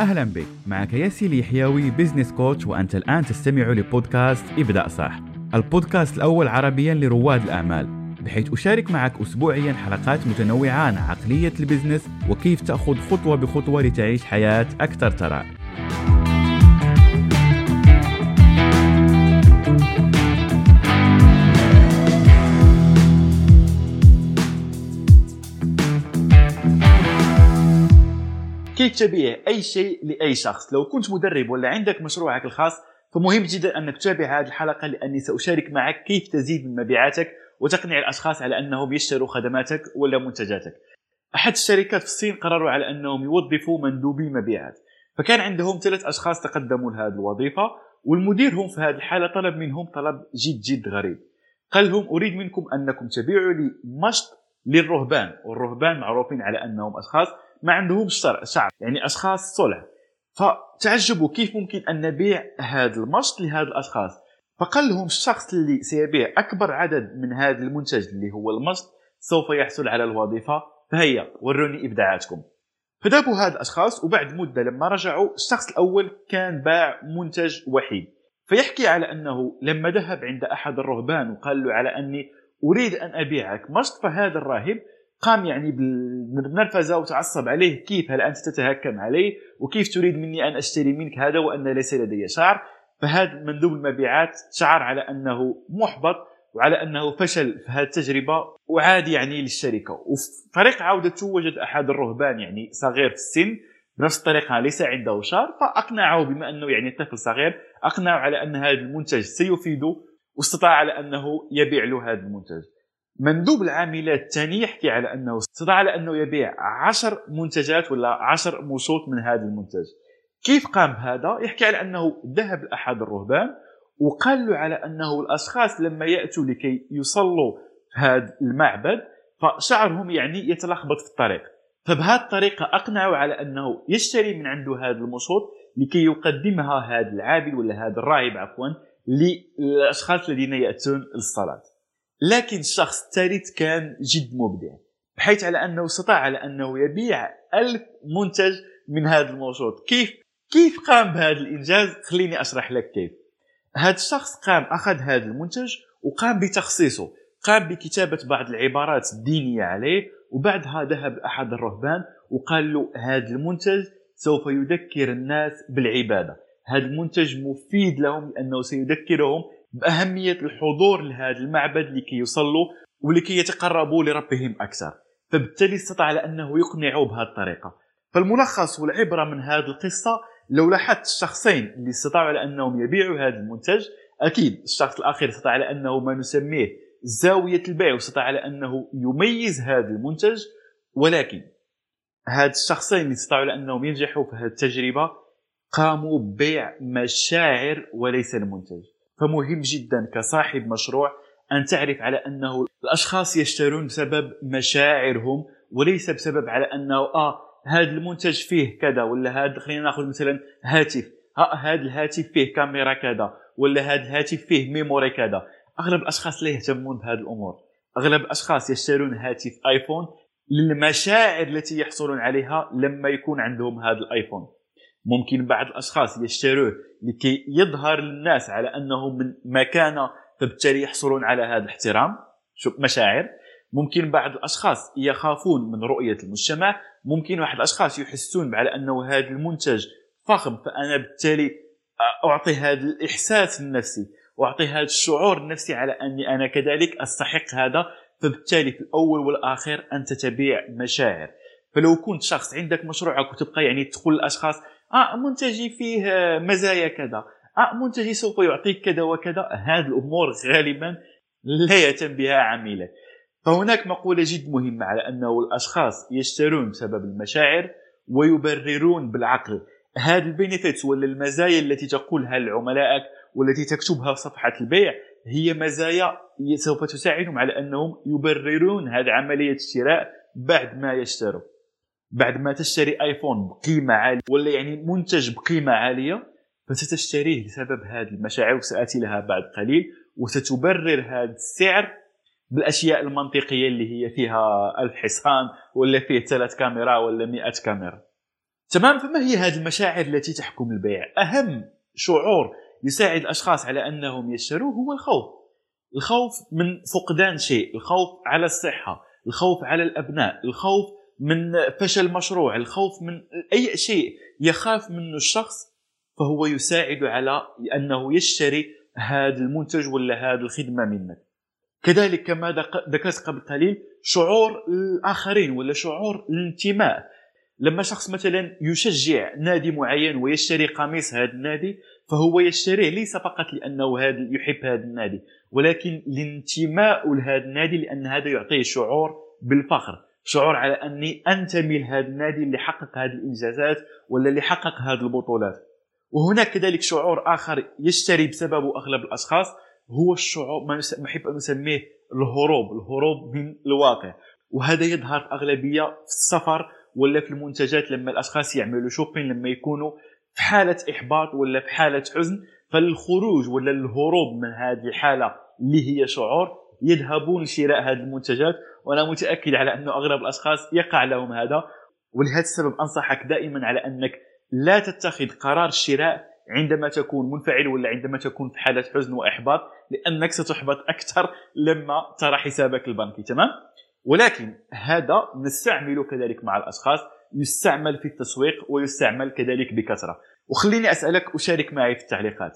أهلا بك. معك ياسين اليحيوي business coach وأنت الآن تستمع لبودكاست ابدأ صح. البودكاست الأول عربيا لرواد الأعمال بحيث أشارك معك أسبوعيا حلقات متنوعة عن عقلية ال business وكيف تأخذ خطوة بخطوة لتعيش حياة أكثر ثراء تبيع أي شيء لأي شخص. لو كنت مدرب ولا عندك مشروعك الخاص فمهم جدا أنك تتابع هذه الحلقة لأني سأشارك معك كيف تزيد من مبيعاتك وتقنع الأشخاص على أنهم يشتروا خدماتك ولا منتجاتك. أحد الشركات في الصين قرروا على أنهم يوظفوا مندوبي مبيعات فكان عندهم ثلاث أشخاص تقدموا لهذه الوظيفة والمدير هم في هذه الحالة طلب منهم طلب جد جد غريب. قال لهم أريد منكم أنكم تبيعوا لي مشط للرهبان والرهبان معروفين على أنهم أشخاص ما عندهمش شعر يعني أشخاص صلع فتعجبوا كيف ممكن أن نبيع هذا المشط لهذا الأشخاص. فقال لهم الشخص اللي سيبيع أكبر عدد من هذا المنتج اللي هو المشط سوف يحصل على الوظيفة. فهيا وروني إبداعاتكم. فذهبوا هاد الأشخاص وبعد مدة لما رجعوا الشخص الأول كان باع منتج وحيد. فيحكي على أنه لما ذهب عند أحد الرهبان وقال له على أني أريد أن أبيعك مشط فهذا الراهب قام يعني بالنرفزه وتعصب عليه كيف هل أنت تتهكم علي وكيف تريد مني أن أشتري منك هذا وأن ليس لدي شعر. فهذا مندوب المبيعات شعر على أنه محبط وعلى أنه فشل في هذه التجربة وعاد يعني للشركة. وفي طريق عودته وجد أحد الرهبان يعني صغير في السن بنفس الطريقة ليس عنده شعر فأقنعه بما أنه يعني طفل صغير أقنعه على أن هذا المنتج سيفيده واستطاع على أنه يبيع له هذا المنتج. مندوب العاملات الثاني يحكي على أنه استطاع على أنه يبيع عشر منتجات ولا عشر مشوط من هذا المنتج. كيف قام بهذا؟ يحكي على أنه ذهب لأحد الرهبان وقال له على أنه الأشخاص لما يأتوا لكي يصلوا في هذا المعبد فشعرهم يعني يتلخبط في الطريق. فبهذه الطريقة أقنعوا على أنه يشتري من عنده هذا المشوط لكي يقدمها هذا العابد ولا هذا الراهب عفوا للأشخاص الذين يأتون للصلاة. لكن الشخص الثالث كان جد مبدع بحيث على أنه استطاع على أنه يبيع ألف منتج من هذا الموجود كيف كيف قام بهذا الإنجاز؟ خليني أشرح لك كيف. هذا الشخص قام أخذ هذا المنتج وقام بتخصيصه قام بكتابة بعض العبارات الدينية عليه وبعدها ذهب أحد الرهبان وقال له هذا المنتج سوف يذكر الناس بالعبادة. هذا المنتج مفيد لهم لأنه سيذكرهم بأهمية الحضور لهذا المعبد لكي يصلوا ولكي يتقربوا لربهم أكثر. فبالتالي استطاع على انه يقنعوا بهذه الطريقة. فالملخص والعبرة من هذه القصة لو لاحظت الشخصين اللي استطاعوا على انهم يبيعوا هذا المنتج أكيد الشخص الاخير استطاع على انه ما نسميه زاوية البيع واستطاع على انه يميز هذا المنتج. ولكن هاد الشخصين اللي استطاعوا على انهم ينجحوا في هذه التجربة قاموا ببيع مشاعر وليس المنتج. فمهم جدا كصاحب مشروع أن تعرف على أنه الأشخاص يشترون بسبب مشاعرهم وليس بسبب على أنه آه هذا المنتج فيه كذا ولا هذا خلينا نأخذ مثلا هاتف ها هذا الهاتف فيه كاميرا كذا ولا هذا الهاتف فيه ميموري كذا. أغلب الأشخاص لا يهتمون بهذه الأمور. أغلب الأشخاص يشترون هاتف آيفون للمشاعر التي يحصلون عليها لما يكون عندهم هذا الآيفون. ممكن بعض الأشخاص يشتروه لكي يظهر للناس على أنه من مكانة فبالتالي يحصلون على هذا الاحترام. مشاعر. ممكن بعض الأشخاص يخافون من رؤية المجتمع. ممكن واحد الأشخاص يحسون على أنه هذا المنتج فخم فأنا بالتالي أعطي هذا الإحساس النفسي وأعطي هذا الشعور النفسي على أني أنا كذلك أستحق هذا. فبالتالي في الأول والاخير أنت تبيع مشاعر. فلو كنت شخص عندك مشروعك وتبقى يعني تدخل الاشخاص آه منتجي فيه مزايا كذا. آه منتجي سوف يعطيك كذا وكذا. هذه الأمور غالبا لا يهتم بها عميلك فهناك مقولة جد مهمة على أنه الأشخاص يشترون بسبب المشاعر ويبررون بالعقل. هذه ال benefits ولا المزايا التي تقولها لعملائك والتي تكتبها في صفحة البيع هي مزايا سوف تساعدهم على أنهم يبررون هذه عملية الشراء بعد ما يشتروا. بعد ما تشتري iPhone بقيمة عالية ولا يعني منتج بقيمة عالية فستشتريه بسبب هذه المشاعر وسآتي لها بعد قليل وستبرر هذا السعر بالأشياء المنطقية اللي هي فيها ألف حصان ولا فيه ثلاث كاميرا ولا مئة كاميرا. تمام؟ فما هي هذه المشاعر التي تحكم البيع؟ أهم شعور يساعد الأشخاص على أنهم يشتروا هو الخوف. الخوف من فقدان شيء الخوف على الصحة الخوف على الأبناء الخوف من فشل مشروع الخوف من أي شيء يخاف منه الشخص فهو يساعد على أنه يشتري هذا المنتج ولا هذه الخدمة منك. كذلك كما ذكرت قبل قليل شعور الآخرين ولا شعور الانتماء. لما شخص مثلا يشجع نادي معين ويشتري قميص هذا النادي فهو يشتريه ليس فقط لأنه هذا يحب هذا النادي ولكن لانتماء لهذا النادي لأن هذا يعطيه شعور بالفخر. شعور على أني أنتمي لهذا النادي اللي حقق هذه الإنجازات ولا اللي حقق هذه البطولات. وهناك كذلك شعور آخر يشتري بسببه أغلب الأشخاص هو الشعور ما نحب أن نسميه الهروب الهروب من الواقع. وهذا يظهر في أغلبية في السفر ولا في المنتجات لما الأشخاص يعملوا شوبين لما يكونوا في حالة إحباط ولا في حالة حزن فالخروج ولا الهروب من هذه الحالة اللي هي شعور يذهبون لشراء هذه المنتجات وأنا متأكد على أنه اغلب الأشخاص يقع لهم هذا. ولهذا السبب أنصحك دائما على أنك لا تتخذ قرار الشراء عندما تكون منفعل ولا عندما تكون في حالة حزن وإحباط لأنك ستحبط أكثر لما ترى حسابك البنكي تمام؟ ولكن هذا نستعمله كذلك مع الأشخاص يستعمل في التسويق ويستعمل كذلك بكثرة. وخليني أسألك وشارك معي في التعليقات.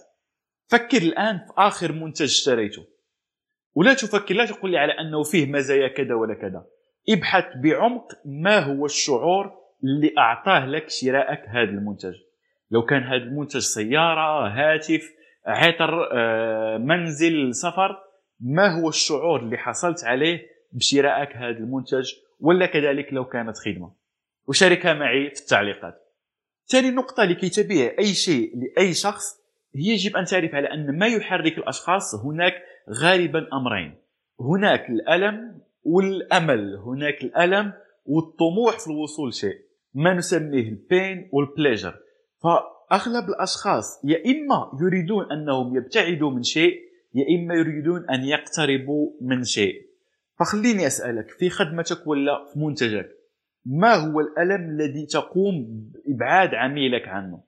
فكر الآن في آخر منتج اشتريته. ولا تفكر لا تقول لي على أنه فيه مزايا كذا ولا كذا. ابحث بعمق ما هو الشعور اللي أعطاه لك شرائك هذا المنتج. لو كان هذا المنتج سيارة هاتف عطر آه، منزل سفر ما هو الشعور اللي حصلت عليه بشرائك هذا المنتج؟ ولا كذلك لو كانت خدمة. وشاركها معي في التعليقات. ثاني نقطة لكي تبيع أي شيء لأي شخص يجب أن تعرف على أن ما يحرك الأشخاص هناك غالبا أمرين. هناك الألم والأمل هناك الألم والطموح في الوصول لشيء ما نسميه ال pain وال pleasure فأغلب الأشخاص يا إما يريدون أنهم يبتعدوا من شيء يا إما يريدون أن يقتربوا من شيء. فخليني أسألك في خدمتك ولا في منتجك؟ ما هو الألم الذي تقوم بإبعاد عميلك عنه؟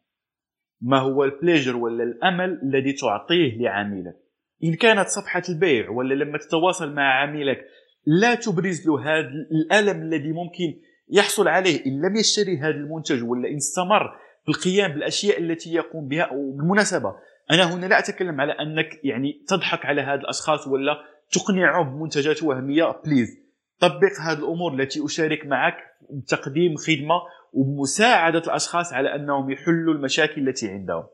ما هو ال pleasure ولا الأمل الذي تعطيه لعميلك؟ إن كانت صفحة البيع ولا لما تتواصل مع عميلك لا تبرز له هذا الألم الذي ممكن يحصل عليه. إن لم يشتري هذا المنتج ولا إن استمر في القيام بالأشياء التي يقوم بها وبالمناسبة أنا هنا لا أتكلم على أنك يعني تضحك على هذا الأشخاص ولا تقنعهم بمنتجات وهمية. بليز طبق هذه الأمور التي أشارك معك بتقديم خدمة ومساعدة الأشخاص على أنهم يحلوا المشاكل التي عندهم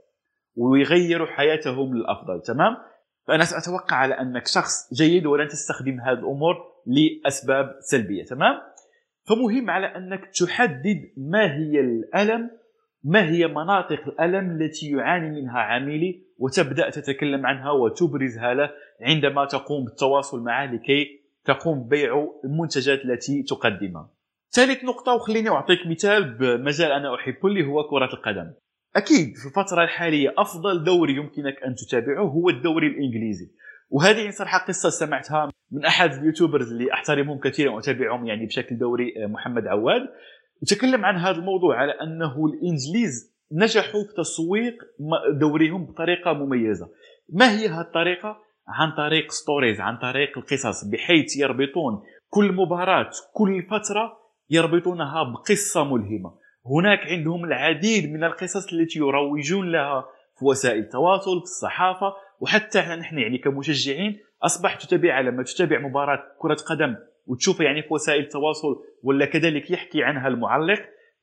ويغيروا حياتهم للأفضل. تمام؟ فأنا سأتوقع على أنك شخص جيد ولن تستخدم هذه الأمور لأسباب سلبية تمام؟ فمهم على أنك تحدد ما هي الألم ما هي مناطق الألم التي يعاني منها عميلي وتبدأ تتكلم عنها وتبرزها له عندما تقوم بالتواصل معه لكي تقوم ببيع المنتجات التي تقدمها ثالث نقطة وخليني أعطيك مثال بمجال أنا أحبه اللي هو كرة القدم. أكيد. في الفترة الحالية أفضل دوري يمكنك أن تتابعه هو الدوري الإنجليزي. وهذه صراحة قصة سمعتها من أحد ال YouTubers اللي أحترمهم كثيرا وأتابعهم يعني بشكل دوري محمد عواد. وتكلم عن هذا الموضوع على أنه الإنجليز نجحوا في تسويق دوريهم بطريقة مميزة. ما هي هذه الطريقة؟ عن طريق stories عن طريق القصص بحيث يربطون كل مباراة كل فترة يربطونها بقصة ملهمة. هناك عندهم العديد من القصص التي يروجون لها في وسائل التواصل في الصحافة وحتى نحن يعني كمشجعين اصبح تتابع لما تتابع مباراة كرة قدم وتشوف يعني في وسائل التواصل ولا كذلك يحكي عنها المعلق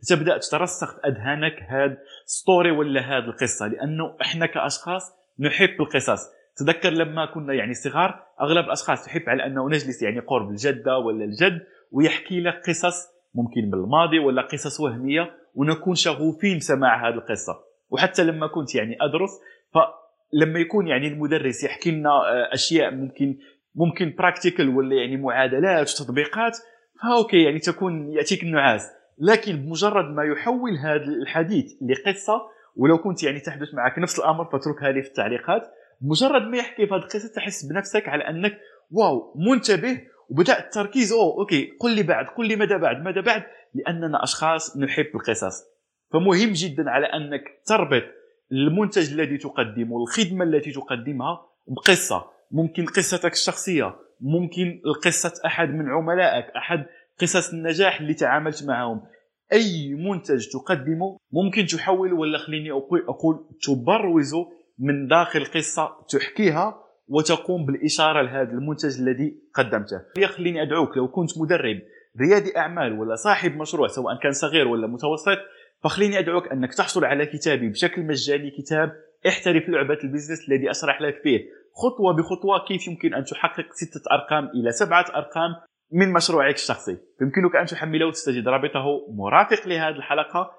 تبدأ تترسخ في أذهانك هذا ستوري ولا هذه القصة لأنه إحنا كأشخاص نحب القصص. تذكر لما كنا يعني صغار أغلب الأشخاص تحب على أنه نجلس يعني قرب الجدة ولا الجد ويحكي لك قصص ممكن بالماضي ولا قصص وهمية ونكون شغوفين بسماع هذه القصة. وحتى لما كنت يعني أدرس فلما يكون يعني المدرس يحكي لنا آه، أشياء ممكن ممكن practical ولا يعني معادلات وتطبيقات ف okay يعني تكون يأتيك النعاس. لكن بمجرد ما يحول هذا الحديث لقصة ولو كنت يعني تحدث معك نفس الأمر فاتركها لي في التعليقات مجرد ما يحكي في هذه القصة تحس بنفسك على أنك wow منتبه وبدأ التركيز oh okay قل لي بعد قل لي ماذا بعد ماذا بعد؟ لأننا أشخاص نحب القصص. فمهم جدا على أنك تربط المنتج الذي تقدمه الخدمة التي تقدمها بقصة. ممكن قصتك الشخصية ممكن قصة أحد من عملائك أحد قصص النجاح اللي تعاملت معهم. أي منتج تقدمه ممكن تحول ولا خليني أقول تبروزه من داخل قصة تحكيها وتقوم بالإشارة لهذا المنتج الذي قدمته. خليني أدعوك لو كنت مدرب ريادي أعمال ولا صاحب مشروع سواء كان صغير ولا متوسط فخليني أدعوك أنك تحصل على كتابي بشكل مجاني كتاب احترف لعبة البيزنس الذي أشرح لك فيه. خطوة بخطوة كيف يمكن أن تحقق ستة أرقام إلى سبعة أرقام من مشروعك الشخصي. يمكنك أن تحمله وتستجد رابطه مرافق لهذه الحلقة.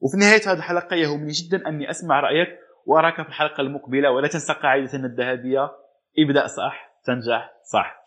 وفي نهاية هذه الحلقة يهمني جدا أني أسمع رأيك واراك في الحلقة المقبلة ولا تنسى قاعدة الذهبية. ابدأ صح تنجح صح.